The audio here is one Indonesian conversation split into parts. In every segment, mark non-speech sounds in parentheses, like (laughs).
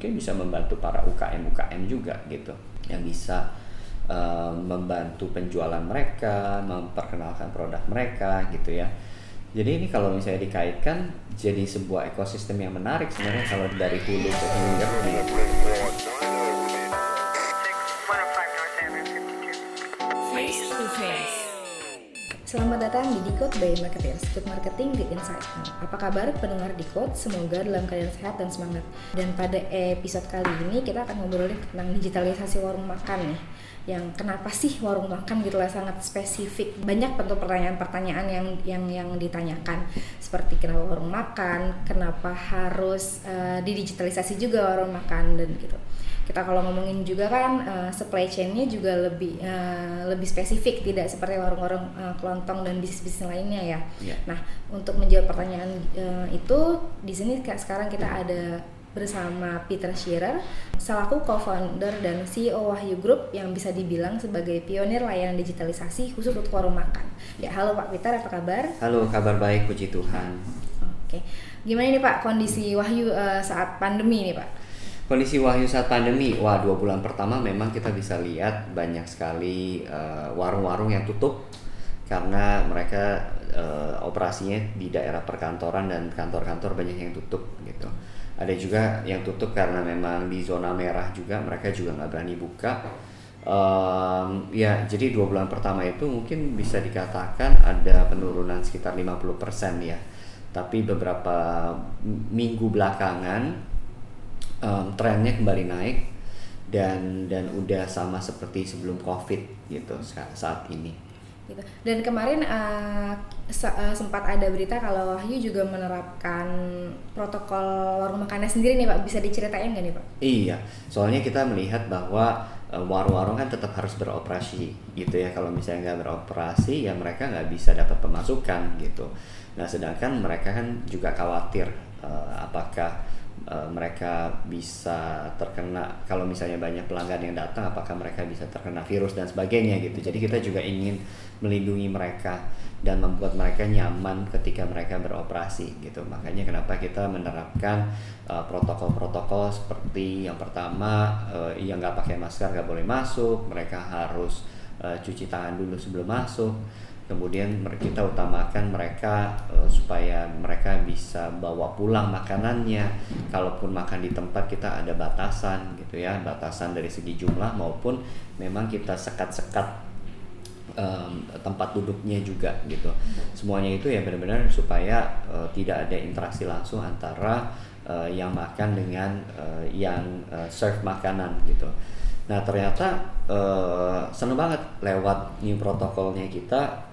mungkin bisa membantu para UKM UKM juga gitu yang bisa uh, membantu penjualan mereka memperkenalkan produk mereka gitu ya jadi ini kalau misalnya dikaitkan jadi sebuah ekosistem yang menarik sebenarnya kalau dari hulu ke hilir gitu. Selamat datang di Decode by Marketers, Good Marketing Good Insight. Apa kabar pendengar Decode? Semoga dalam keadaan sehat dan semangat. Dan pada episode kali ini kita akan ngobrolin tentang digitalisasi warung makan nih. Yang kenapa sih warung makan gitu lah sangat spesifik. Banyak tentu pertanyaan-pertanyaan yang yang yang ditanyakan seperti kenapa warung makan, kenapa harus uh, didigitalisasi juga warung makan dan gitu kita kalau ngomongin juga kan uh, supply chainnya juga lebih uh, lebih spesifik tidak seperti warung-warung uh, kelontong dan bisnis-bisnis lainnya ya. Yeah. Nah untuk menjawab pertanyaan uh, itu di sini sekarang kita ada bersama Peter Shearer selaku co-founder dan CEO Wahyu Group yang bisa dibilang sebagai pionir layanan digitalisasi khusus untuk warung makan. Ya halo Pak Peter apa kabar? Halo kabar baik puji Tuhan. Oke gimana nih Pak kondisi Wahyu uh, saat pandemi nih Pak? Kondisi Wahyu saat pandemi, wah dua bulan pertama memang kita bisa lihat banyak sekali eh, warung-warung yang tutup karena mereka uh, operasinya di daerah perkantoran dan kantor-kantor banyak yang tutup gitu. Ada juga yang tutup karena memang di zona merah juga mereka juga nggak berani buka. Um, ya jadi dua bulan pertama itu mungkin bisa dikatakan ada penurunan sekitar 50% ya. Tapi beberapa minggu belakangan um, trennya kembali naik dan dan udah sama seperti sebelum covid gitu saat ini. Gitu. dan kemarin uh, sempat ada berita kalau Wahyu juga menerapkan protokol warung makannya sendiri nih pak. Bisa diceritain nggak nih pak? Iya. Soalnya kita melihat bahwa warung-warung kan tetap harus beroperasi gitu ya. Kalau misalnya nggak beroperasi ya mereka nggak bisa dapat pemasukan gitu. Nah sedangkan mereka kan juga khawatir uh, apakah uh, mereka bisa terkena kalau misalnya banyak pelanggan yang datang apakah mereka bisa terkena virus dan sebagainya gitu. Jadi kita juga ingin melindungi mereka dan membuat mereka nyaman ketika mereka beroperasi gitu. Makanya kenapa kita menerapkan eh, protokol-protokol uh, seperti yang pertama uh, yang nggak pakai masker nggak boleh masuk mereka harus uh, cuci tangan dulu sebelum masuk kemudian kita utamakan mereka uh, supaya mereka bisa bawa pulang makanannya. Kalaupun makan di tempat kita ada batasan gitu ya batasan dari segi jumlah maupun memang kita sekat-sekat um, tempat duduknya juga gitu. Semuanya itu ya benar-benar supaya uh, tidak ada interaksi langsung antara uh, yang makan dengan uh, yang uh, serve makanan gitu. Nah ternyata uh, seneng banget lewat new protokolnya kita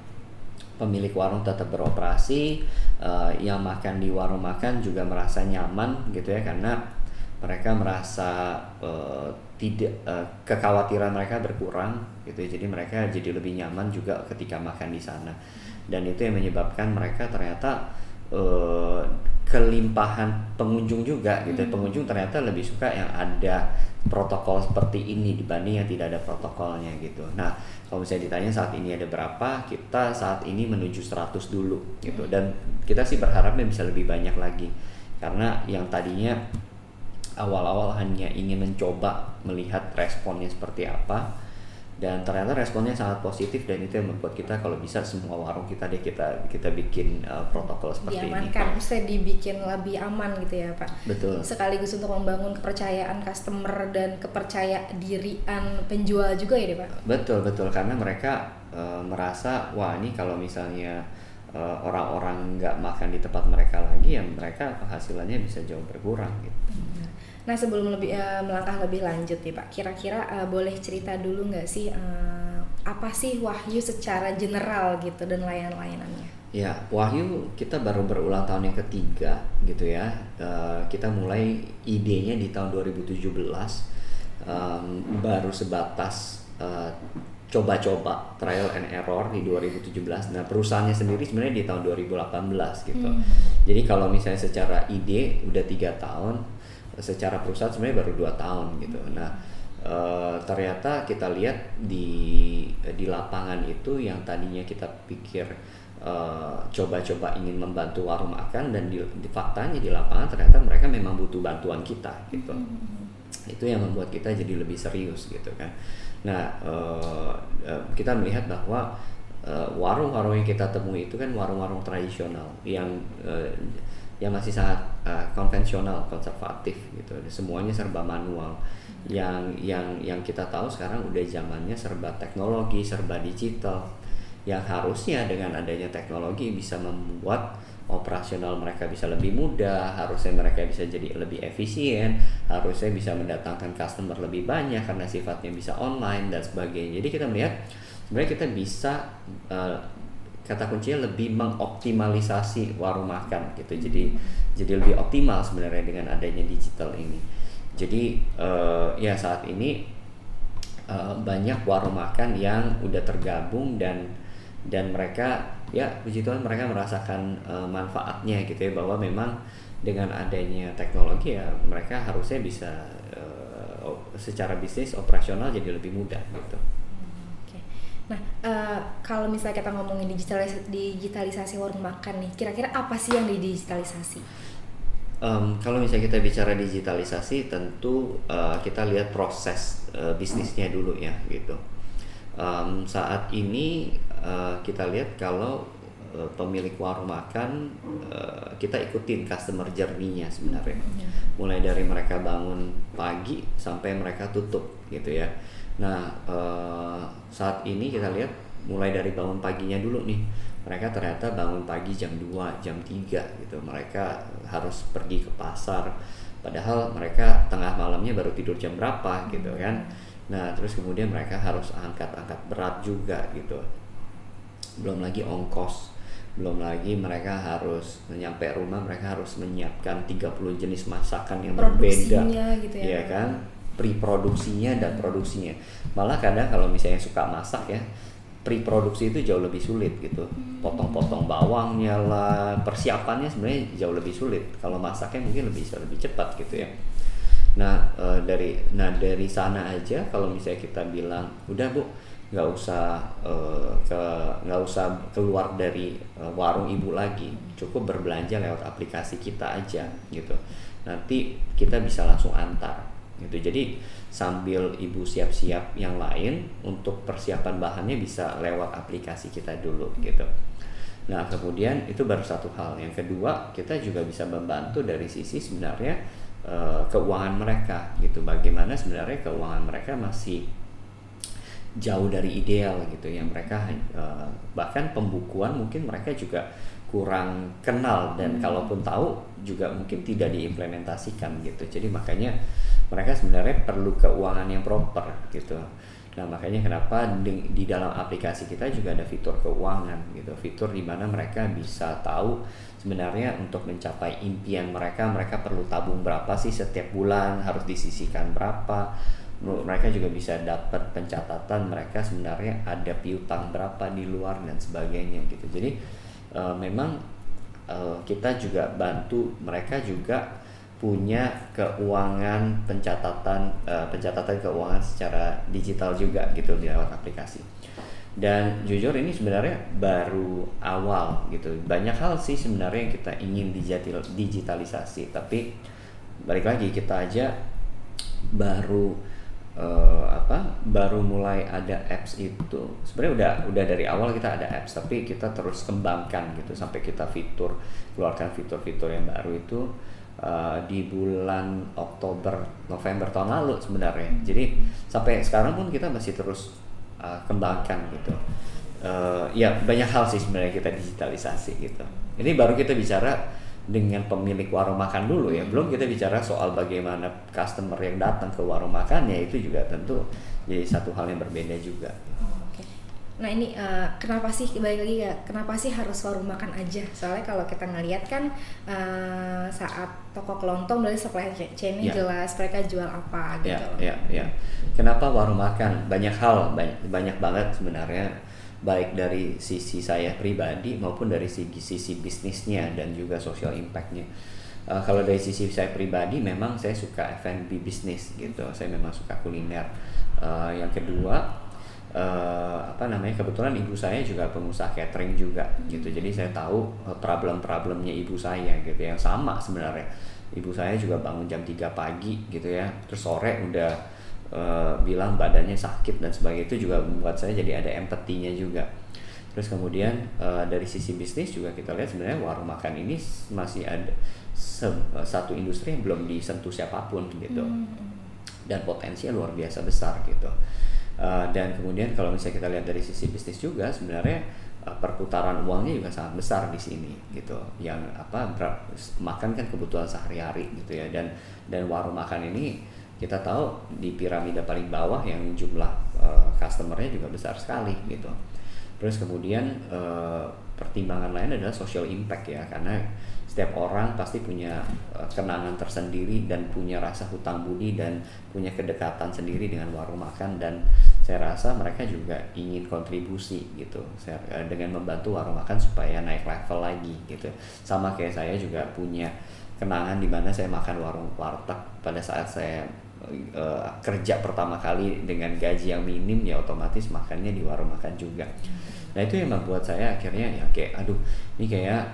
pemilik warung tetap beroperasi, uh, yang makan di warung makan juga merasa nyaman gitu ya karena mereka merasa uh, tidak uh, kekhawatiran mereka berkurang gitu ya. jadi mereka jadi lebih nyaman juga ketika makan di sana dan itu yang menyebabkan mereka ternyata uh, kelimpahan pengunjung juga gitu ya. hmm. pengunjung ternyata lebih suka yang ada protokol seperti ini dibanding yang tidak ada protokolnya gitu. Nah, kalau misalnya ditanya saat ini ada berapa, kita saat ini menuju 100 dulu gitu. Dan kita sih berharapnya bisa lebih banyak lagi. Karena yang tadinya awal-awal hanya ingin mencoba melihat responnya seperti apa, dan ternyata responnya sangat positif dan itu yang membuat kita kalau bisa semua warung kita deh kita kita bikin uh, protokol seperti Diamankan, ini. Diamankan, mesti dibikin lebih aman gitu ya Pak. Betul. Sekaligus untuk membangun kepercayaan customer dan kepercaya dirian penjual juga ya deh Pak. Betul betul karena mereka uh, merasa wah ini kalau misalnya uh, orang-orang nggak makan di tempat mereka lagi ya mereka penghasilannya bisa jauh berkurang gitu. Nah sebelum lebih uh, melangkah lebih lanjut nih Pak, kira-kira uh, boleh cerita dulu nggak sih uh, apa sih Wahyu secara general gitu dan layan-layanannya? Ya Wahyu kita baru berulang tahun yang ketiga gitu ya. Uh, kita mulai idenya di tahun 2017, um, baru sebatas uh, coba-coba trial and error di 2017 nah perusahaannya sendiri sebenarnya di tahun 2018 gitu hmm. jadi kalau misalnya secara ide udah tiga tahun secara perusahaan sebenarnya baru dua tahun gitu. Nah e, ternyata kita lihat di di lapangan itu yang tadinya kita pikir uh, coba-coba ingin membantu warung makan dan di, di faktanya di lapangan ternyata mereka memang butuh bantuan kita gitu hmm. itu yang membuat kita jadi lebih serius gitu kan nah uh, uh, kita melihat bahwa warung-warung uh, yang kita temui itu kan warung-warung tradisional yang uh, yang masih sangat uh, konvensional konservatif gitu. Semuanya serba manual. Yang yang yang kita tahu sekarang udah zamannya serba teknologi serba digital. Yang harusnya dengan adanya teknologi bisa membuat operasional mereka bisa lebih mudah, harusnya mereka bisa jadi lebih efisien, harusnya bisa mendatangkan customer lebih banyak karena sifatnya bisa online dan sebagainya. Jadi kita melihat sebenarnya kita bisa uh, kata kuncinya lebih mengoptimalisasi warung makan gitu. Jadi jadi lebih optimal sebenarnya dengan adanya digital ini. Jadi uh, ya saat ini uh, banyak warung makan yang udah tergabung dan dan mereka ya puji Tuhan mereka merasakan uh, manfaatnya gitu ya bahwa memang dengan adanya teknologi ya mereka harusnya bisa uh, secara bisnis operasional jadi lebih mudah gitu. Nah, uh, kalau misalnya kita ngomongin digitalisasi, digitalisasi warung makan nih, kira-kira apa sih yang didigitalisasi? Um, kalau misalnya kita bicara digitalisasi, tentu uh, kita lihat proses uh, bisnisnya dulu ya, gitu. Um, saat ini uh, kita lihat kalau uh, pemilik warung makan uh, kita ikutin customer journey-nya sebenarnya, iya. mulai dari mereka bangun pagi sampai mereka tutup, gitu ya. Nah, uh, saat ini kita lihat mulai dari bangun paginya dulu nih mereka ternyata bangun pagi jam 2, jam 3 gitu. Mereka harus pergi ke pasar padahal mereka tengah malamnya baru tidur jam berapa gitu kan. Nah, terus kemudian mereka harus angkat-angkat berat juga gitu. Belum lagi ongkos belum lagi mereka harus nyampe rumah mereka harus menyiapkan 30 jenis masakan yang berbeda gitu ya, ya kan pre-produksinya dan produksinya. Malah kadang kalau misalnya suka masak ya pre-produksi itu jauh lebih sulit gitu. Potong-potong bawangnya lah persiapannya sebenarnya jauh lebih sulit. Kalau masaknya mungkin lebih bisa lebih cepat gitu ya. Nah e, dari nah dari sana aja kalau misalnya kita bilang udah bu nggak usah e, ke nggak usah keluar dari e, warung ibu lagi. Cukup berbelanja lewat aplikasi kita aja gitu. Nanti kita bisa langsung antar gitu jadi sambil ibu siap-siap yang lain untuk persiapan bahannya bisa lewat aplikasi kita dulu gitu. Nah kemudian itu baru satu hal. Yang kedua kita juga bisa membantu dari sisi sebenarnya e, keuangan mereka gitu. Bagaimana sebenarnya keuangan mereka masih jauh dari ideal gitu. Yang mereka e, bahkan pembukuan mungkin mereka juga kurang kenal dan hmm. kalaupun tahu juga mungkin tidak diimplementasikan gitu. Jadi makanya mereka sebenarnya perlu keuangan yang proper gitu. Nah makanya kenapa di, di dalam aplikasi kita juga ada fitur keuangan gitu, fitur di mana mereka bisa tahu sebenarnya untuk mencapai impian mereka mereka perlu tabung berapa sih setiap bulan harus disisihkan berapa. Mereka juga bisa dapat pencatatan mereka sebenarnya ada piutang berapa di luar dan sebagainya gitu. Jadi uh, memang uh, kita juga bantu mereka juga punya keuangan pencatatan uh, pencatatan keuangan secara digital juga gitu di lewat aplikasi. Dan jujur ini sebenarnya baru awal gitu. Banyak hal sih sebenarnya yang kita ingin digital digitalisasi tapi balik lagi kita aja baru uh, apa baru mulai ada apps itu. Sebenarnya udah udah dari awal kita ada apps tapi kita terus kembangkan gitu sampai kita fitur keluarkan fitur-fitur yang baru itu uh, di bulan Oktober November tahun lalu sebenarnya. Jadi sampai sekarang pun kita masih terus uh, kembangkan gitu. Uh, ya banyak hal sih sebenarnya kita digitalisasi gitu. Ini baru kita bicara dengan pemilik warung makan dulu ya. Belum kita bicara soal bagaimana customer yang datang ke warung makannya itu juga tentu jadi satu hal yang berbeda juga. Nah ini uh, kenapa sih balik lagi ya kenapa sih harus warung makan aja? Soalnya kalau kita ngelihat kan uh, saat toko kelontong dari supply chainnya yeah. jelas mereka jual apa gitu. Ya, ya, ya. Kenapa warung makan? Banyak hal, banyak banyak banget sebenarnya baik dari sisi saya pribadi maupun dari sisi sisi bisnisnya dan juga social impactnya. Uh, kalau dari sisi saya pribadi memang saya suka F&B bisnis gitu. Saya memang suka kuliner. Uh, yang kedua uh, apa namanya kebetulan ibu saya juga pengusaha catering juga gitu. Jadi saya tahu uh, problem-problemnya ibu saya gitu. Yang sama sebenarnya. Ibu saya juga bangun jam 3 pagi gitu ya. Terus sore udah uh, bilang badannya sakit dan sebagainya. Itu juga membuat saya jadi ada empatinya juga. Terus kemudian uh, dari sisi bisnis juga kita lihat sebenarnya warung makan ini masih ada satu industri yang belum disentuh siapa pun gitu. Hmm. dan potensinya luar biasa besar gitu uh, dan kemudian kalau misalnya kita lihat dari sisi bisnis juga sebenarnya uh, perputaran uangnya juga sangat besar di sini gitu. Yang apa makan kan kebutuhan sehari-hari gitu ya. Dan dan warung makan ini kita tahu di piramida paling bawah yang jumlah uh, customernya juga besar sekali gitu terus kemudian uh, pertimbangan lain adalah social impact ya karena setiap orang pasti punya uh, kenangan tersendiri dan punya rasa hutang budi dan punya kedekatan sendiri dengan warung makan dan saya rasa mereka juga ingin kontribusi gitu. Uh, dengan membantu warung makan supaya naik level lagi gitu. Sama kayak saya juga punya kenangan di mana saya makan warung warteg pada saat saya uh, kerja pertama kali dengan gaji yang minim ya otomatis makannya di warung makan juga. Nah itu yang membuat saya akhirnya ya kayak aduh ini kayak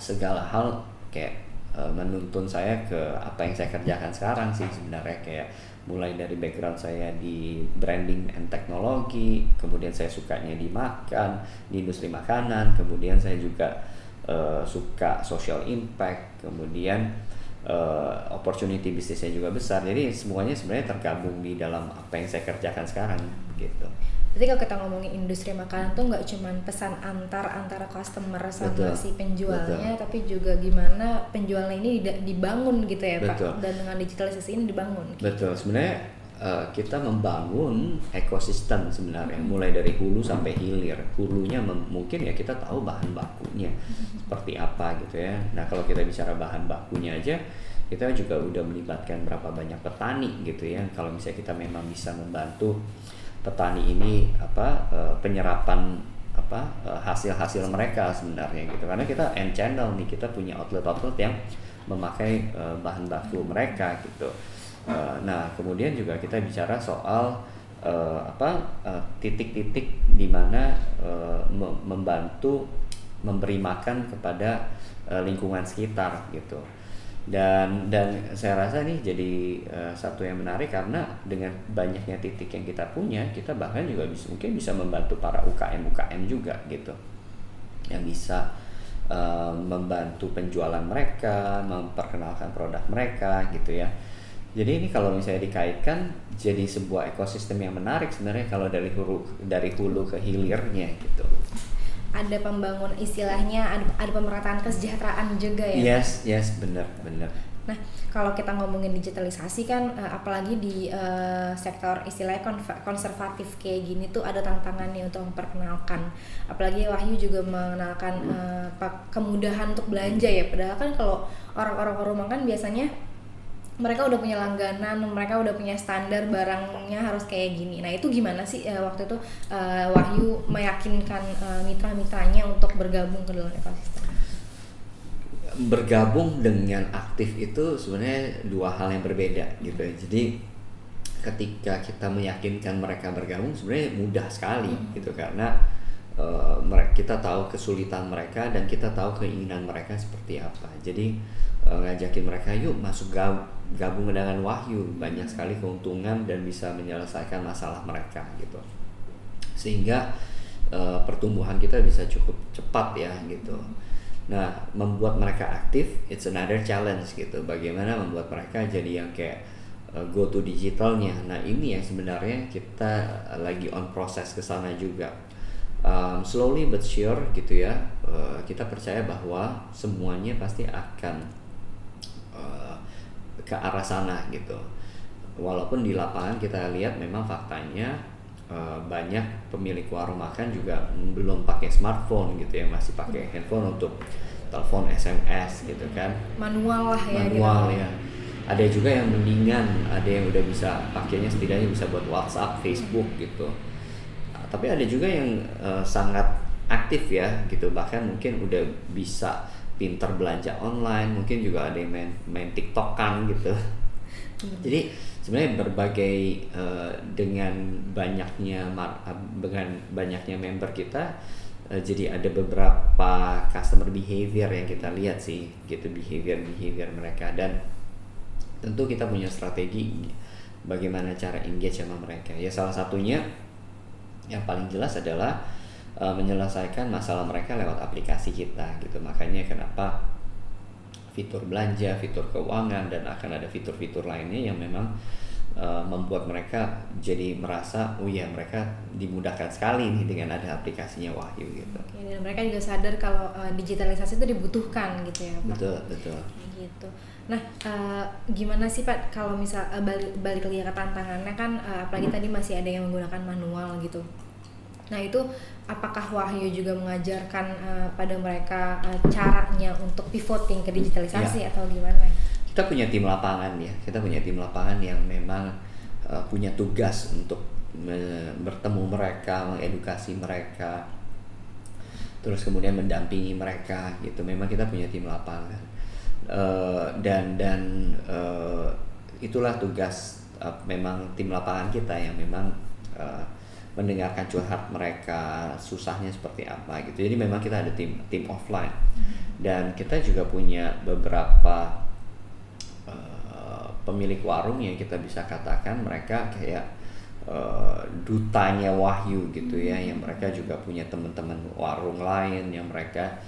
segala hal kayak uh, menuntun saya ke apa yang saya kerjakan sekarang sih sebenarnya. Kayak mulai dari background saya di branding and teknologi, kemudian saya sukanya di makan, di industri makanan, kemudian saya juga uh, suka social impact, kemudian uh, opportunity bisnisnya juga besar. Jadi semuanya sebenarnya tergabung di dalam apa yang saya kerjakan sekarang gitu. Jadi kalau kita ngomongin industri makanan tuh nggak cuma pesan antar antara customer sama betul, si penjualnya, betul. tapi juga gimana penjualnya ini dibangun gitu ya betul. Pak, dan dengan digitalisasi ini dibangun. Gitu. Betul, sebenarnya uh, kita membangun ekosistem sebenarnya, mulai dari hulu sampai hilir. Hulunya mungkin ya kita tahu bahan bakunya seperti apa gitu ya. Nah kalau kita bicara bahan bakunya aja, kita juga udah melibatkan berapa banyak petani gitu ya. Kalau misalnya kita memang bisa membantu petani ini apa uh, penyerapan apa uh, hasil-hasil mereka sebenarnya gitu karena kita end channel nih kita punya outlet-outlet yang memakai bahan baku mereka gitu uh, nah kemudian juga kita bicara soal uh, apa titik-titik uh, di mana uh, membantu memberi makan kepada uh, lingkungan sekitar gitu. Dan dan saya rasa ini jadi uh, satu yang menarik karena dengan banyaknya titik yang kita punya kita bahkan juga bisa mungkin bisa membantu para UKM UKM juga gitu. Yang bisa uh, membantu penjualan mereka memperkenalkan produk mereka gitu ya jadi ini kalau misalnya dikaitkan jadi sebuah ekosistem yang menarik sebenarnya kalau dari hulu dari hulu ke hilirnya gitu. Ada pembangunan istilahnya ada, ada pemerataan kesejahteraan juga ya? Yes yes benar benar. Nah kalau kita ngomongin digitalisasi kan uh, apalagi di uh, sektor istilahnya konservatif kayak gini tuh ada tantangannya untuk memperkenalkan. Apalagi Wahyu juga mengenalkan uh, kemudahan untuk belanja ya. Padahal kan kalau orang-orang rumah kan biasanya mereka udah punya langganan, mereka udah punya standar barangnya harus kayak gini. Nah itu gimana sih uh, waktu itu uh, Wahyu meyakinkan uh, mitra-mitranya untuk bergabung ke dalam ekosistem? Bergabung dengan aktif itu sebenarnya dua hal yang berbeda gitu. Ya. Jadi ketika kita meyakinkan mereka bergabung sebenarnya mudah sekali hmm. gitu karena uh, kita tahu kesulitan mereka dan kita tahu keinginan mereka seperti apa. Jadi uh, ngajakin mereka yuk masuk gabung dengan Wahyu. Banyak sekali keuntungan dan bisa menyelesaikan masalah mereka gitu. Sehingga uh, pertumbuhan kita bisa cukup cepat ya gitu. Nah membuat mereka aktif it's another challenge gitu. Bagaimana membuat mereka jadi yang kayak uh, go to digitalnya. Nah ini yang sebenarnya kita lagi on proses ke sana juga. Um, slowly but sure gitu ya uh, kita percaya bahwa semuanya pasti akan ke arah sana gitu. Walaupun di lapangan kita lihat memang faktanya uh, banyak pemilik warung makan juga belum pakai smartphone gitu ya masih pakai handphone untuk telepon SMS gitu kan. Manual lah ya manual gitu. ya. Ada juga yang mendingan ada yang udah bisa pakainya setidaknya bisa buat WhatsApp Facebook gitu. Tapi ada juga yang uh, sangat aktif ya gitu. Bahkan mungkin udah bisa pinter belanja online mungkin juga ada yang main main tiktokan gitu. Hmm. jadi sebenarnya berbagai uh, dengan banyaknya dengan banyaknya member kita uh, jadi ada beberapa customer behavior yang kita lihat sih gitu behavior behavior mereka. Dan tentu kita punya strategi bagaimana cara engage sama mereka. Ya salah satunya yang paling jelas adalah uh, menyelesaikan masalah mereka lewat aplikasi kita gitu makanya kenapa fitur belanja, fitur keuangan dan akan ada fitur-fitur lainnya yang memang uh, membuat mereka jadi merasa oh ya mereka dimudahkan sekali nih dengan ada aplikasinya Wahyu gitu. Oke, dan mereka juga sadar kalau uh, digitalisasi itu dibutuhkan gitu ya Pak. Betul, betul. gitu. Nah, uh, gimana sih Pak kalau misal uh, balik balik lagi ke tantangannya kan uh, apalagi hmm. tadi masih ada yang menggunakan manual gitu. Nah itu apakah Wahyu juga mengajarkan uh, pada mereka uh, caranya untuk pivoting ke digitalisasi ya. atau gimana? Kita punya tim lapangan ya, kita punya tim lapangan yang memang uh, punya tugas untuk bertemu mereka, mengedukasi mereka, terus kemudian mendampingi mereka gitu. Memang kita punya tim lapangan uh, dan dan uh, itulah tugas uh, memang tim lapangan kita yang memang uh, mendengarkan curhat mereka susahnya seperti apa gitu. Jadi memang kita ada tim tim offline. Dan kita juga punya beberapa uh, pemilik warung yang kita bisa katakan mereka kayak uh, dutanya Wahyu gitu ya yang mereka juga punya teman-teman warung lain yang mereka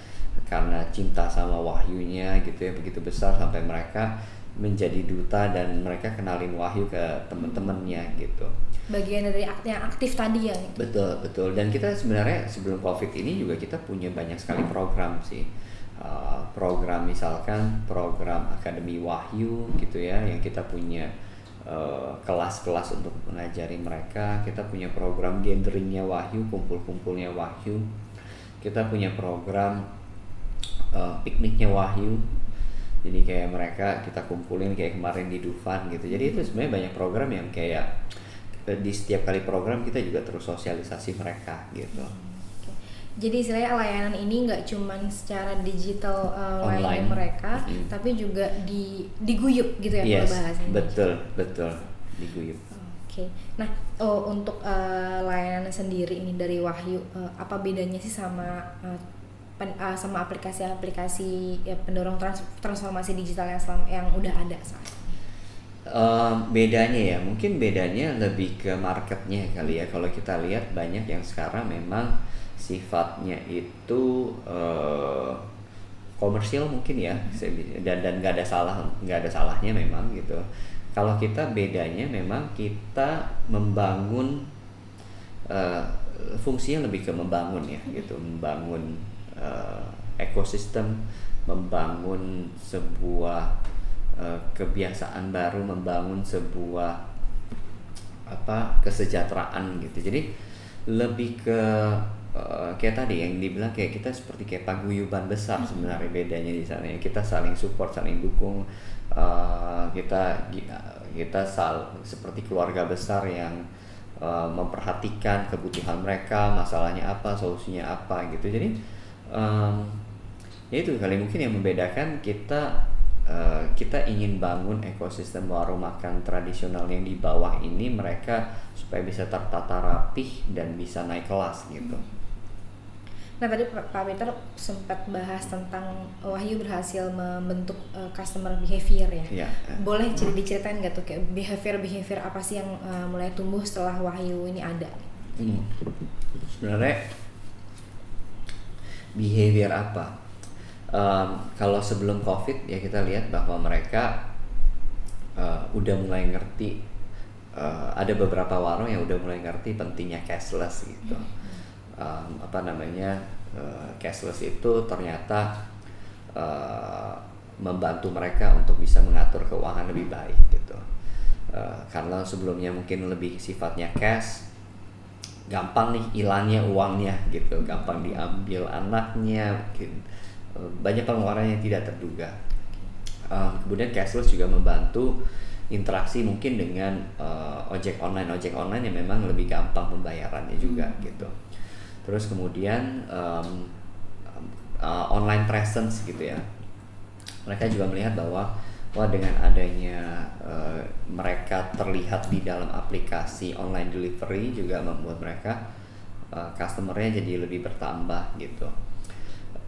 karena cinta sama Wahyunya gitu ya begitu besar sampai mereka menjadi duta dan mereka kenalin Wahyu ke teman-temannya gitu. Bagian dari yang aktif tadi ya betul betul. Dan kita sebenarnya sebelum covid ini juga kita punya banyak sekali program sih. Uh, program misalkan program akademi wahyu gitu ya yang kita punya uh, kelas-kelas uh, untuk mengajari mereka. Kita punya program genderingnya wahyu kumpul-kumpulnya wahyu. Kita punya program uh, pikniknya wahyu jadi kayak mereka kita kumpulin kayak kemarin di Dufan gitu jadi itu sebenarnya banyak program yang kayak di setiap kali program kita juga terus sosialisasi mereka gitu. Jadi istilahnya layanan ini nggak cuma secara digital uh, Online. mereka, mm-hmm. tapi juga di diguyup gitu ya yes, kalau bahasanya. Betul, betul, diguyup. Oke. Okay. Nah, oh, untuk uh, layanan sendiri ini dari Wahyu, uh, apa bedanya sih sama uh, pen, uh, sama aplikasi-aplikasi ya, pendorong trans, transformasi digital yang selam, yang udah ada saat Um, bedanya ya, mungkin bedanya lebih ke marketnya kali ya. Kalau kita lihat banyak yang sekarang memang sifatnya itu uh, komersial mungkin ya, dan dan nggak ada salah nggak ada salahnya memang gitu. Kalau kita bedanya memang kita membangun uh, fungsinya lebih ke membangun ya gitu, membangun uh, ekosistem, membangun sebuah Eh, kebiasaan baru membangun sebuah apa kesejahteraan gitu. Jadi lebih ke uh, kayak tadi yang dibilang kayak kita seperti kayak paguyuban besar sebenarnya bedanya di sana ya. Kita saling support saling dukung uh, kita kita sal seperti keluarga besar yang uh, memperhatikan kebutuhan mereka masalahnya apa solusinya apa gitu. Jadi um, ya itu kali mungkin yang membedakan kita Eh, kita ingin bangun ekosistem warung makan tradisional yang di bawah ini mereka supaya bisa tertata rapih dan bisa naik kelas gitu. Nah tadi Pak Peter sempat bahas tentang Wahyu berhasil membentuk uh, customer behavior ya. ya. Boleh cerita diceritain nggak tuh kayak behavior behavior apa sih yang uh, mulai tumbuh setelah Wahyu ini ada? Hmm. Sebenarnya behavior apa? um, kalau sebelum covid ya kita lihat bahwa mereka uh, udah mulai ngerti uh, ada beberapa warung yang udah mulai ngerti pentingnya cashless gitu um, apa namanya uh, cashless itu ternyata uh, membantu mereka untuk bisa mengatur keuangan lebih baik gitu uh, karena sebelumnya mungkin lebih sifatnya cash gampang nih hilangnya uangnya gitu gampang diambil anaknya mungkin Eh, banyak pengeluaran yang tidak terduga. Uh, kemudian cashless juga membantu interaksi mungkin dengan uh, ojek online ojek online yang memang lebih gampang pembayarannya juga hmm. gitu. Terus kemudian um, uh, online presence gitu ya. Mereka juga melihat bahwa wah dengan adanya uh, mereka terlihat di dalam aplikasi online delivery juga membuat mereka uh, customernya jadi lebih bertambah gitu.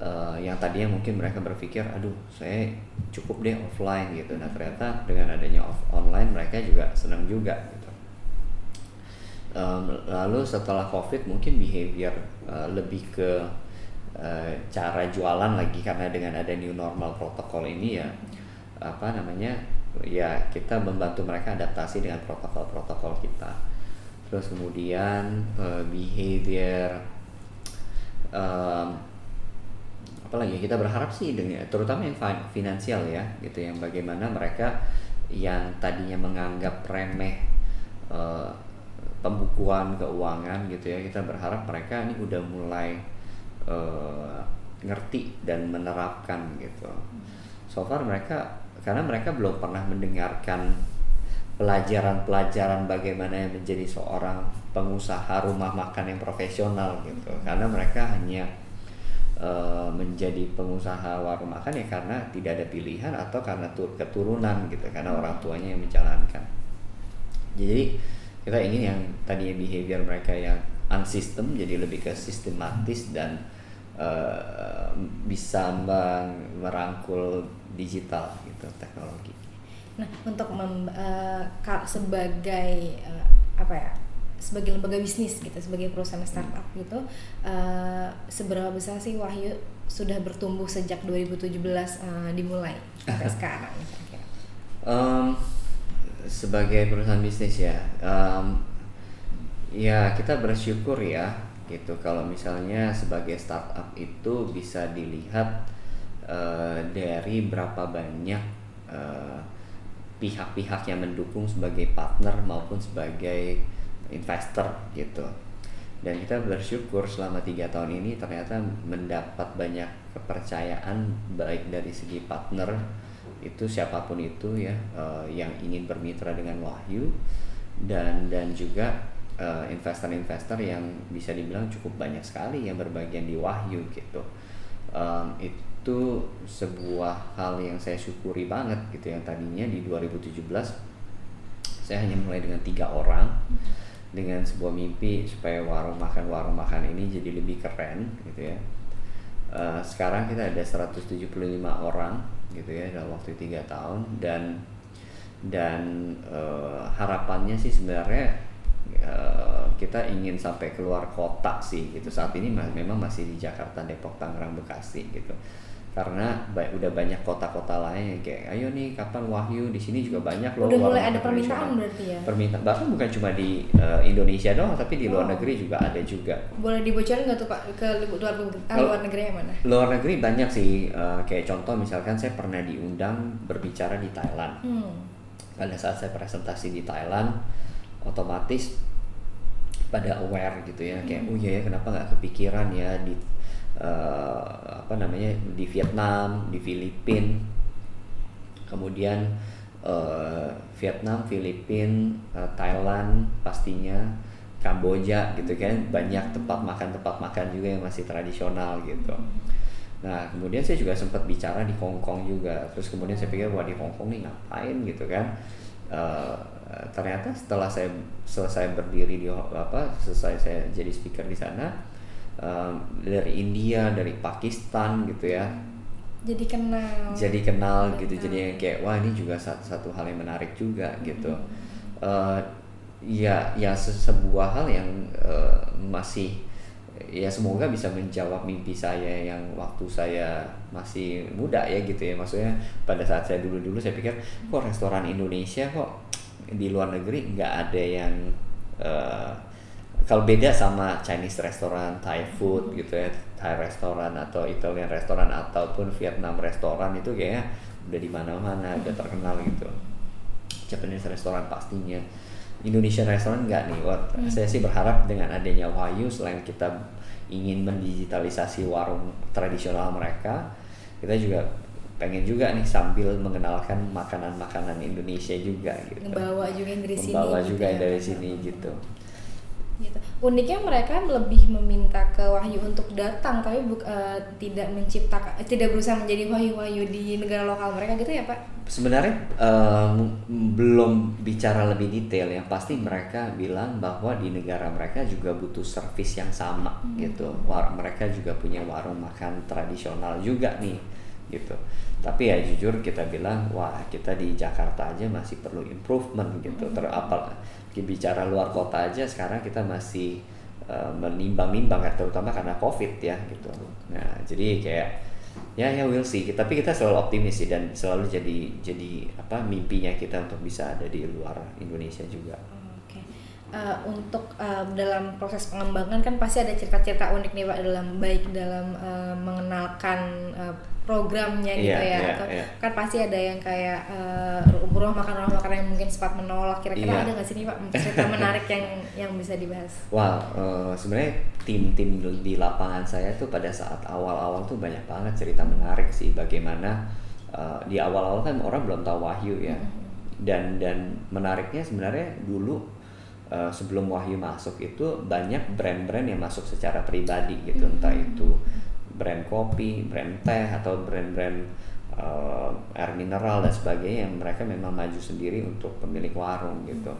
Uh, yang tadinya mungkin mereka berpikir aduh saya cukup deh offline gitu. Nah ternyata dengan adanya off online mereka juga senang juga gitu. Um, lalu setelah covid mungkin behavior uh, lebih ke cara jualan lagi karena dengan ada new normal protokol ini ya apa namanya ya kita membantu mereka adaptasi dengan protokol-protokol kita. Terus kemudian uh, behavior apalagi kita berharap sih dengan terutama yang finansial ya gitu yang bagaimana mereka yang tadinya menganggap remeh uh, pembukuan keuangan gitu ya kita berharap mereka ini udah mulai uh, ngerti dan menerapkan gitu. So far mereka karena mereka belum pernah mendengarkan pelajaran-pelajaran bagaimana menjadi seorang pengusaha rumah makan yang profesional gitu. Karena mereka hanya Eh, menjadi pengusaha warung makan ya karena tidak ada pilihan atau karena keturunan gitu karena orang tuanya yang menjalankan. Jadi kita ingin yang tadinya behavior mereka yang unsystem jadi lebih ke sistematis dan uh, bisa merangkul digital gitu teknologi. Nah untuk mem, uh, sebagai uh, apa ya sebagai lembaga bisnis gitu sebagai perusahaan startup hmm. gitu uh, seberapa besar sih Wahyu sudah bertumbuh sejak 2017 uh, dimulai sampai (laughs) sekarang kira-kira? Um, sebagai perusahaan bisnis ya um, ya kita bersyukur ya gitu kalau misalnya sebagai startup itu bisa dilihat uh, dari berapa banyak pihak-pihak uh, yang mendukung sebagai partner maupun sebagai investor gitu. Dan kita bersyukur selama tiga tahun ini ternyata mendapat banyak kepercayaan baik dari segi partner itu siapa pun itu ya uh, yang ingin bermitra dengan Wahyu dan dan juga uh, investor-investor yang bisa dibilang cukup banyak sekali yang berbagian di Wahyu gitu. Um, itu sebuah hal yang saya syukuri banget gitu yang tadinya di 2017 saya hanya mulai dengan tiga orang dengan sebuah mimpi supaya warung makan warung makan ini jadi lebih keren gitu ya. Uh, sekarang kita ada 175 orang gitu ya dalam waktu tiga tahun dan dan uh, harapannya sih sebenarnya uh, kita ingin sampai keluar kota sih gitu. Saat ini memang masih di Jakarta Depok Tangerang Bekasi gitu karena ba udah banyak kota-kota lain yang kayak ayo nih kapan Wahyu di sini juga banyak loh udah mulai ada permintaan berarti ya permintaan bahkan bukan cuma di uh, Indonesia doang tapi di oh. luar negeri juga ada juga boleh dibocorin nggak tuh pak ke luar ah, luar negeri yang mana luar negeri banyak sih uh, kayak contoh misalkan saya pernah diundang berbicara di Thailand hmm. pada saat saya presentasi di Thailand otomatis pada aware gitu ya kayak hmm. oh iya ya kenapa nggak kepikiran ya di uh, apa namanya di Vietnam, di Filipina, kemudian uh, Vietnam, Filipina, uh, Thailand pastinya, Kamboja gitu kan banyak tempat makan tempat makan juga yang masih tradisional gitu. Nah kemudian saya juga sempat bicara di Hong Kong juga, terus kemudian saya pikir wah di Hong Kong nih ngapain gitu kan. Uh, ternyata setelah saya selesai berdiri di apa selesai saya jadi speaker di sana um, dari India dari Pakistan gitu ya. Jadi kenal. Jadi kenal gitu jadi kayak wah ini juga satu satu hal yang menarik juga gitu. Hmm. uh, ya ya se sebuah hal yang uh, masih ya semoga bisa menjawab mimpi saya yang waktu saya masih muda ya gitu ya. Maksudnya pada saat saya dulu dulu saya pikir kok restoran Indonesia kok di luar negeri nggak ada yang uh, kalau beda sama Chinese restoran, Thai food gitu ya, Thai restoran atau Italian restoran ataupun Vietnam restoran itu kayaknya udah di mana-mana, udah terkenal gitu. Japanese restoran pastinya. Indonesian restoran enggak nih. Wah, hmm. Saya sih berharap dengan adanya Wahyu selain kita ingin mendigitalisasi warung tradisional mereka, kita juga pengen juga nih sambil mengenalkan makanan-makanan Indonesia juga gitu. Membawa juga dari sini. Membawa juga gitu ya. dari sini gitu gitu. Uniknya mereka lebih meminta ke Wahyu untuk datang tapi bu, uh, tidak menciptakan tidak berusaha menjadi Wahyu-Wahyu di negara lokal mereka gitu ya, Pak? Sebenarnya um, belum bicara lebih detail yang pasti mereka bilang bahwa di negara mereka juga butuh servis yang sama hmm. gitu. War mereka juga punya warung makan tradisional juga nih gitu. Tapi ya jujur kita bilang wah kita di Jakarta aja masih perlu improvement gitu. Hmm. Terapal bicara luar kota aja sekarang kita masih uh, menimbang-nimbang terutama karena covid ya gitu. Nah jadi kayak ya ya we'll see. Tapi kita selalu optimis sih dan selalu jadi jadi apa mimpinya kita untuk bisa ada di luar Indonesia juga uh, untuk uh, dalam proses pengembangan kan pasti ada cerita-cerita unik nih pak dalam baik dalam uh, mengenalkan uh, programnya gitu yeah, ya yeah, kan, yeah. kan pasti ada yang kayak uh, rumah makan rumah makan yang mungkin sempat menolak kira-kira yeah. ada nggak sih nih pak cerita menarik yang yang bisa dibahas? Wow uh, sebenarnya tim-tim di lapangan saya tuh pada saat awal-awal tuh banyak banget cerita menarik sih bagaimana uh, di awal-awal kan orang belum tahu Wahyu ya mm-hmm. dan dan menariknya sebenarnya dulu uh, sebelum Wahyu masuk itu banyak brand-brand yang masuk secara pribadi gitu. Entah mm-hmm. itu brand kopi, brand teh atau brand-brand uh, air mineral dan sebagainya yang mereka memang maju sendiri untuk pemilik warung gitu.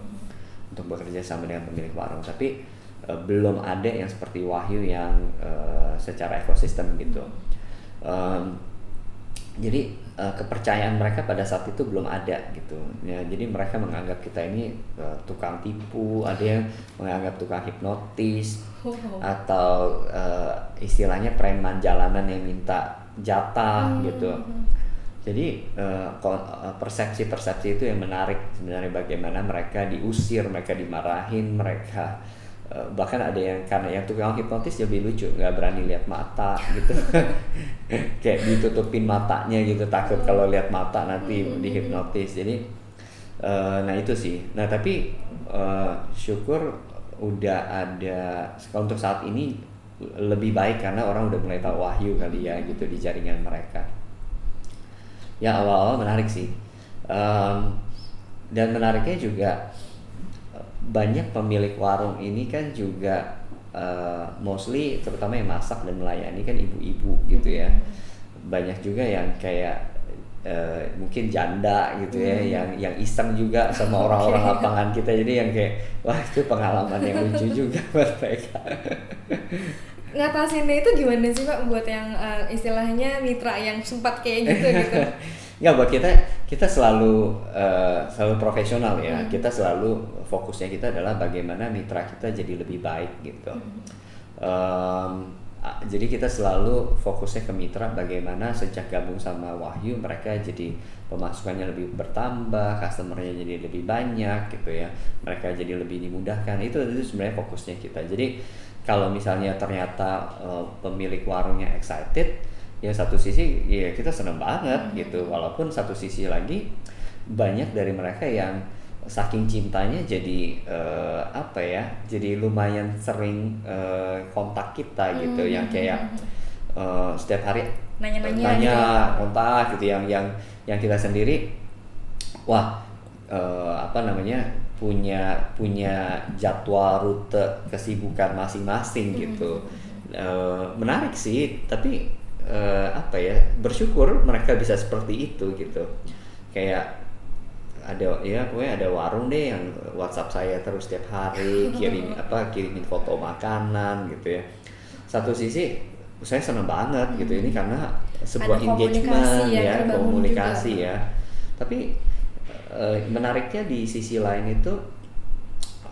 Untuk bekerja sama dengan pemilik warung. Tapi uh, belum ada yang seperti Wahyu yang uh, secara ekosistem gitu. Um, jadi uh, kepercayaan mereka pada saat itu belum ada gitu ya jadi mereka menganggap kita ini uh, tukang tipu ada yang menganggap tukang hipnotis oh. atau uh, istilahnya preman jalanan yang minta jatah hmm. gitu jadi persepsi-persepsi uh, itu yang menarik sebenarnya bagaimana mereka diusir mereka dimarahin mereka bahkan ada yang karena yang tukang hipnotis lebih lucu nggak berani lihat mata gitu. (laughs) Kayak ditutupin matanya gitu takut kalau lihat mata nanti dihipnotis. Jadi uh, nah itu sih. Nah tapi uh, syukur udah ada untuk saat ini lebih baik karena orang udah mulai tahu wahyu kali ya gitu di jaringan mereka. Ya awal-awal menarik sih. Um, dan menariknya juga banyak pemilik warung ini kan juga uh, mostly terutama yang masak dan melayani kan ibu-ibu gitu ya. Banyak juga yang kayak uh, mungkin janda gitu ya hmm. yang yang iseng juga sama (laughs) orang-orang okay. lapangan kita. Jadi yang kayak wah itu pengalaman yang lucu juga (laughs) buat mereka. Ngatasinnya itu gimana sih pak buat yang uh, istilahnya mitra yang sempat kayak gitu gitu? (laughs) Nggak buat kita kita selalu uh, selalu profesional ya. Hmm. Kita selalu fokusnya kita adalah bagaimana mitra kita jadi lebih baik gitu. Hmm. Um, jadi kita selalu fokusnya ke mitra bagaimana sejak gabung sama Wahyu mereka jadi pemasukannya lebih bertambah, customernya jadi lebih banyak gitu ya. Mereka jadi lebih dimudahkan. Itu itu sebenarnya fokusnya kita. Jadi kalau misalnya ternyata uh, pemilik warungnya excited ya satu sisi ya kita seneng banget hmm. gitu walaupun satu sisi lagi banyak dari mereka yang saking cintanya jadi uh, apa ya jadi lumayan sering uh, kontak kita gitu hmm. yang kayak uh, setiap hari nanya-nanya nanya gitu. kontak gitu yang yang yang kita sendiri wah uh, apa namanya punya punya jadwal rute kesibukan masing-masing gitu uh, menarik sih tapi uh, apa ya bersyukur mereka bisa seperti itu gitu kayak ada ya pokoknya ada warung deh yang WhatsApp saya terus setiap hari kirim (laughs) apa kirimin foto makanan gitu ya satu sisi saya senang banget hmm. gitu ini karena sebuah ada engagement ya komunikasi juga. ya tapi uh, menariknya di sisi lain itu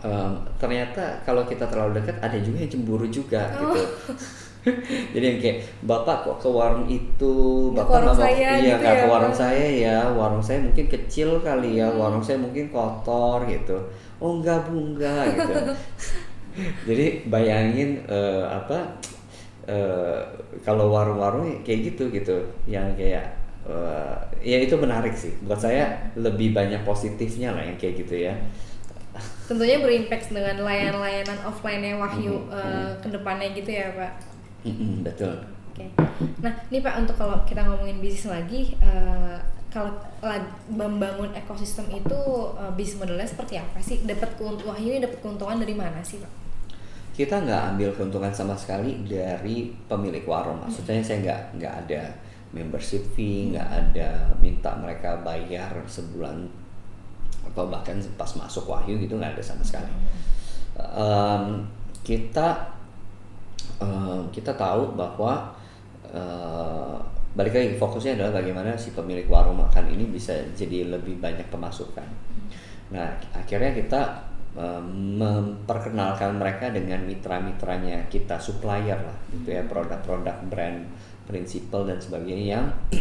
um, ternyata kalau kita terlalu dekat ada juga yang cemburu juga oh. gitu (laughs) (laughs) jadi yang kayak bapak kok ke warung itu? Bapak nggak mau iya gitu ya, ke warung saya ya warung saya mungkin kecil kali ya hmm. warung saya mungkin kotor gitu. Oh enggak bu enggak gitu. (laughs) Jadi bayangin uh, apa uh, kalau warung-warung kayak gitu gitu. Yang kayak uh, ya itu menarik sih. Buat saya lebih banyak positifnya lah yang kayak gitu ya. Tentunya berimpact dengan layanan-layanan offline yang Wahyu mm -hmm. uh, ke depannya gitu ya Pak Mm-mm, betul. Oke. Okay. Nah, ini Pak untuk kalau kita ngomongin bisnis lagi, uh, kalau membangun ekosistem itu uh, bisnis modelnya seperti apa sih? Dapat keuntungan, Wahyu dapat keuntungan dari mana sih Pak? kita nggak ambil keuntungan sama sekali dari pemilik warung. Maksudnya saya nggak nggak ada membership fee, nggak ada minta mereka bayar sebulan atau bahkan pas masuk Wahyu gitu nggak ada sama sekali. Um, kita um, kita tahu bahwa uh, balik lagi fokusnya adalah bagaimana si pemilik warung makan ini bisa jadi lebih banyak pemasukan. Nah akhirnya kita memperkenalkan mereka dengan mitra-mitranya kita supplier lah gitu ya produk-produk brand prinsipal dan sebagainya yang (clears throat)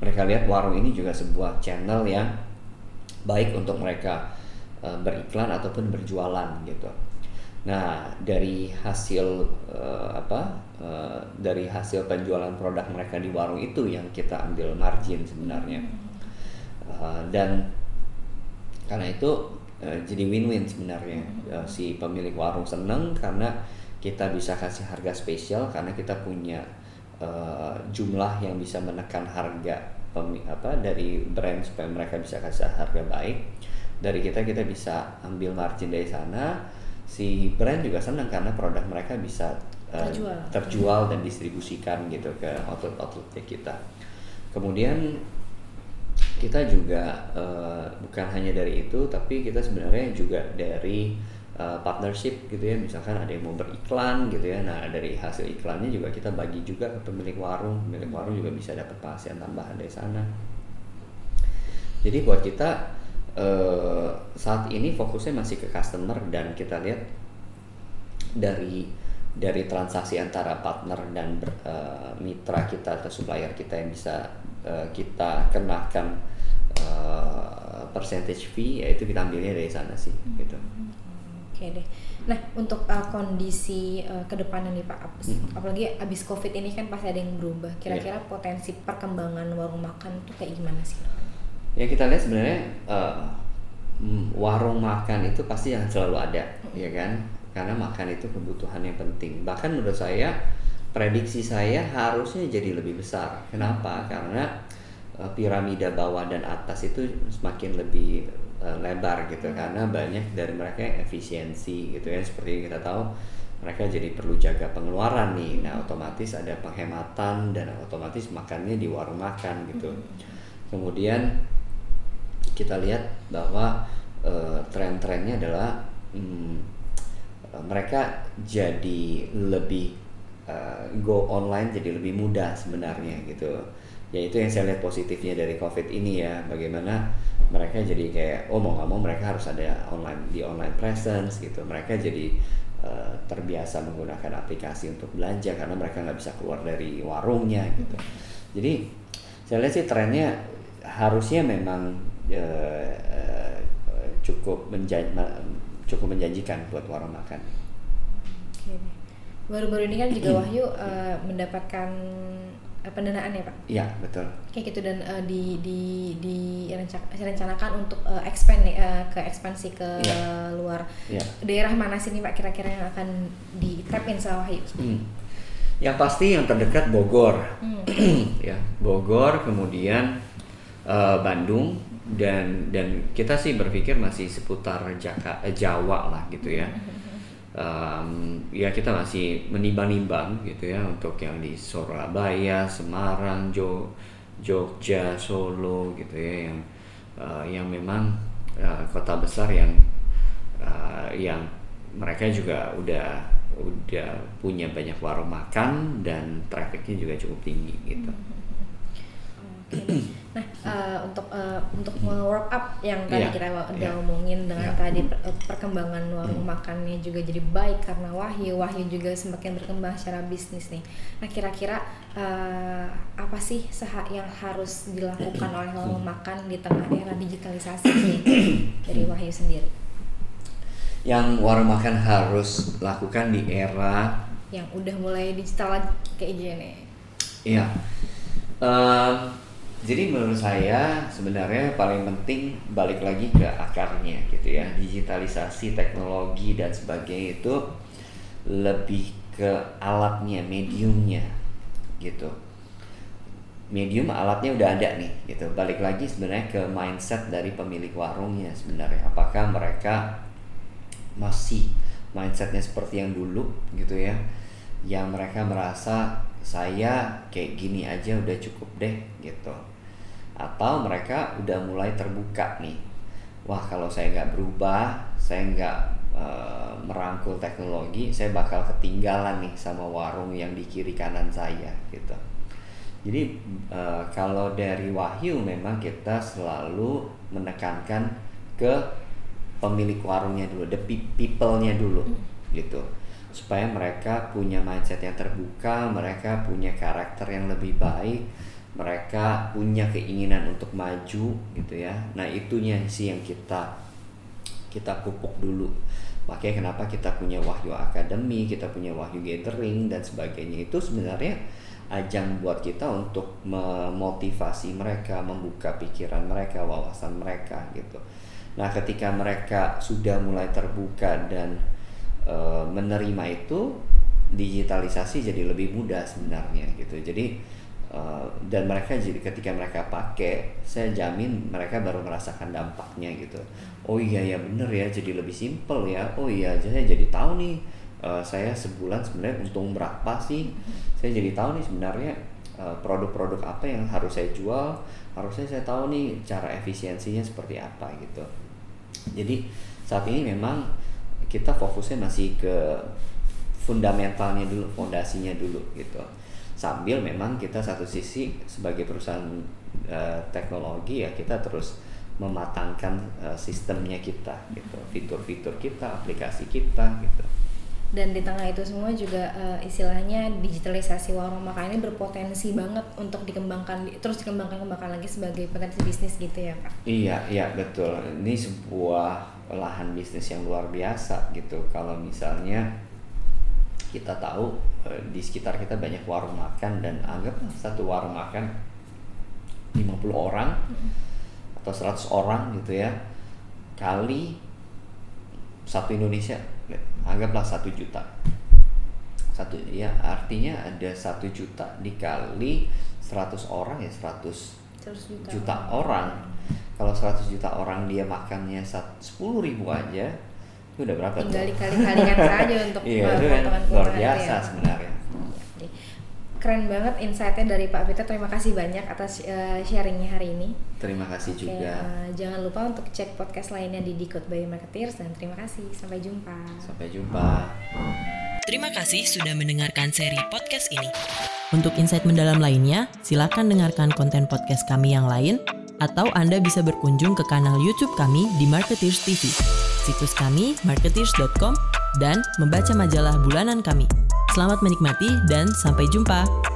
mereka lihat warung ini juga sebuah channel yang baik untuk mereka uh, beriklan ataupun berjualan gitu. Nah dari hasil uh, apa uh, dari hasil penjualan produk mereka di warung itu yang kita ambil margin sebenarnya. Uh, dan karena itu Eh, jadi win-win sebenarnya uh, si pemilik warung seneng karena kita bisa kasih harga spesial karena kita punya uh, jumlah yang bisa menekan harga apa dari brand supaya mereka bisa kasih harga baik. Dari kita kita bisa ambil margin dari sana si brand juga senang karena produk mereka bisa uh, terjual. terjual dan distribusikan gitu ke outlet-outletnya kita. Kemudian kita juga uh, bukan hanya dari itu tapi kita sebenarnya juga dari uh, partnership gitu ya. Misalkan ada yang mau beriklan gitu ya. Nah dari hasil iklannya juga kita bagi juga ke pemilik warung. Pemilik warung juga bisa dapat penghasilan tambahan dari sana. Jadi buat kita uh, saat ini fokusnya masih ke customer dan kita lihat dari dari transaksi antara partner dan uh, mitra kita atau supplier kita yang bisa uh, kita kenakan uh, percentage fee yaitu kita ambilnya dari sana sih hmm. gitu. Oke deh. Nah untuk uh, kondisi uh, ke depannya nih Pak, hmm. apalagi abis COVID ini kan pasti ada yang berubah. Kira-kira yeah. potensi perkembangan warung makan itu kayak gimana sih? Ya kita lihat sebenarnya uh, warung makan itu pasti yang selalu ada, ya kan? Karena makan itu kebutuhan yang penting. Bahkan menurut saya prediksi saya harusnya jadi lebih besar. Kenapa? Karena uh, piramida bawah dan atas itu semakin lebih uh, lebar gitu karena banyak dari mereka yang efisiensi gitu ya seperti kita tahu mereka jadi perlu jaga pengeluaran nih. Nah, otomatis ada penghematan dan otomatis makannya di warung makan gitu. Kemudian kita lihat bahwa uh, tren-trennya adalah hmm, mereka jadi lebih uh, go online jadi lebih mudah sebenarnya gitu. Ya itu yang saya lihat positifnya dari covid ini ya bagaimana mereka jadi kayak oh mau nggak mau mereka harus ada online di online presence gitu. Mereka jadi terbiasa menggunakan aplikasi untuk belanja karena mereka nggak bisa keluar dari warungnya gitu. Jadi saya lihat sih trennya harusnya memang uh, uh, cukup menjan cukup menjanjikan buat warung makan. Okay baru-baru ini kan juga Wahyu uh, mendapatkan uh, pendanaan ya pak? Iya betul. Kayak gitu dan uh, di di di rencanakan untuk uh, expand uh, ke ekspansi ke ya. luar ya. daerah mana sih nih pak kira-kira yang akan di tap in sama Wahyu? Hmm. Yang pasti yang terdekat Bogor, hmm. (clears throat) ya Bogor kemudian uh, Bandung dan dan kita sih berpikir masih seputar Jaka, Jawa lah gitu ya. (laughs) Hmm um, ya kita masih menimbang-nimbang gitu ya untuk yang di Surabaya, Semarang, Jo, Jogja, Solo gitu ya yang uh, yang memang uh, kota besar yang uh, yang mereka juga udah udah punya banyak warung makan dan trafficnya juga cukup tinggi gitu. Okay. Nah, uh, untuk uh, untuk wrap up yang tadi yeah. kita udah yeah. omongin dengan yeah. tadi per, eh, perkembangan warung mm. makannya juga jadi baik karena Wahyu, Wahyu juga semakin berkembang secara bisnis nih. Nah, kira-kira uh, apa sih yang harus dilakukan oleh warung makan di tengah era digitalisasi nih dari Wahyu sendiri? Yang warung makan harus lakukan di era yang udah mulai digital kayak gini. Iya. Uh, jadi menurut saya sebenarnya paling penting balik lagi ke akarnya gitu ya. Digitalisasi, teknologi dan sebagainya itu lebih ke alatnya, mediumnya gitu. Medium alatnya udah ada nih gitu. Balik lagi sebenarnya ke mindset dari pemilik warungnya sebenarnya. Apakah mereka masih mindsetnya seperti yang dulu gitu ya yang mereka merasa saya kayak gini aja udah cukup deh gitu. Atau mereka udah mulai terbuka nih. Wah kalau saya nggak berubah saya nggak e, merangkul teknologi saya bakal ketinggalan nih sama warung yang di kiri kanan saya gitu. Jadi e, kalau dari Wahyu memang kita selalu menekankan ke pemilik warungnya dulu the people-nya dulu gitu supaya mereka punya mindset yang terbuka, mereka punya karakter yang lebih baik, mereka punya keinginan untuk maju gitu ya. Nah, itunya sih yang kita kita pupuk dulu. Makanya kenapa kita punya Wahyu Academy, kita punya Wahyu Gathering dan sebagainya itu sebenarnya ajang buat kita untuk memotivasi mereka, membuka pikiran mereka, wawasan mereka gitu. Nah, ketika mereka sudah mulai terbuka dan Eh, menerima itu digitalisasi jadi lebih mudah sebenarnya gitu. Jadi uh, dan mereka jadi ketika mereka pakai saya jamin mereka baru merasakan dampaknya gitu. Oh iya ya bener ya jadi lebih simple ya. Oh iya saya jadi tahu nih uh, saya sebulan sebenarnya untung berapa sih? Saya jadi tahu nih sebenarnya produk-produk apa yang harus saya jual harusnya saya tahu nih cara efisiensinya seperti apa gitu. Jadi saat ini memang kita fokusnya masih ke fundamentalnya dulu, fondasinya dulu gitu. Sambil memang kita satu sisi sebagai perusahaan uh, teknologi ya kita terus mematangkan uh, sistemnya kita gitu, fitur-fitur kita, aplikasi kita gitu. Dan di tengah itu semua juga uh, istilahnya digitalisasi warung makan ini berpotensi banget untuk dikembangkan terus dikembangkan kembangkan lagi sebagai potensi bisnis gitu ya, Pak. Iya, iya betul. Ini sebuah lahan bisnis yang luar biasa gitu. Kalau misalnya kita tahu eh, di sekitar kita banyak warung makan dan anggap satu warung makan 50 orang atau 100 orang gitu ya kali satu Indonesia anggaplah satu juta. Satu ya artinya ada satu juta dikali 100 orang ya 100, 100 juta, juta orang kalau 100 juta orang dia makannya 10 ribu aja itu udah berapa tinggal dikali-kalikan saja (laughs) untuk iya, itu kan luar biasa ya. sebenarnya. Keren banget insightnya dari Pak Peter terima kasih banyak atas uh, sharingnya hari ini. Terima kasih okay, juga. uh, jangan lupa untuk cek podcast lainnya di Decode by Marketeers dan terima kasih. Sampai jumpa. Sampai jumpa. Terima kasih sudah mendengarkan seri podcast ini. Untuk insight mendalam lainnya, silakan dengarkan konten podcast kami yang lain atau Anda bisa berkunjung ke kanal YouTube kami di Marketeers TV, situs kami marketeers.com, dan membaca majalah bulanan kami. Selamat menikmati dan sampai jumpa.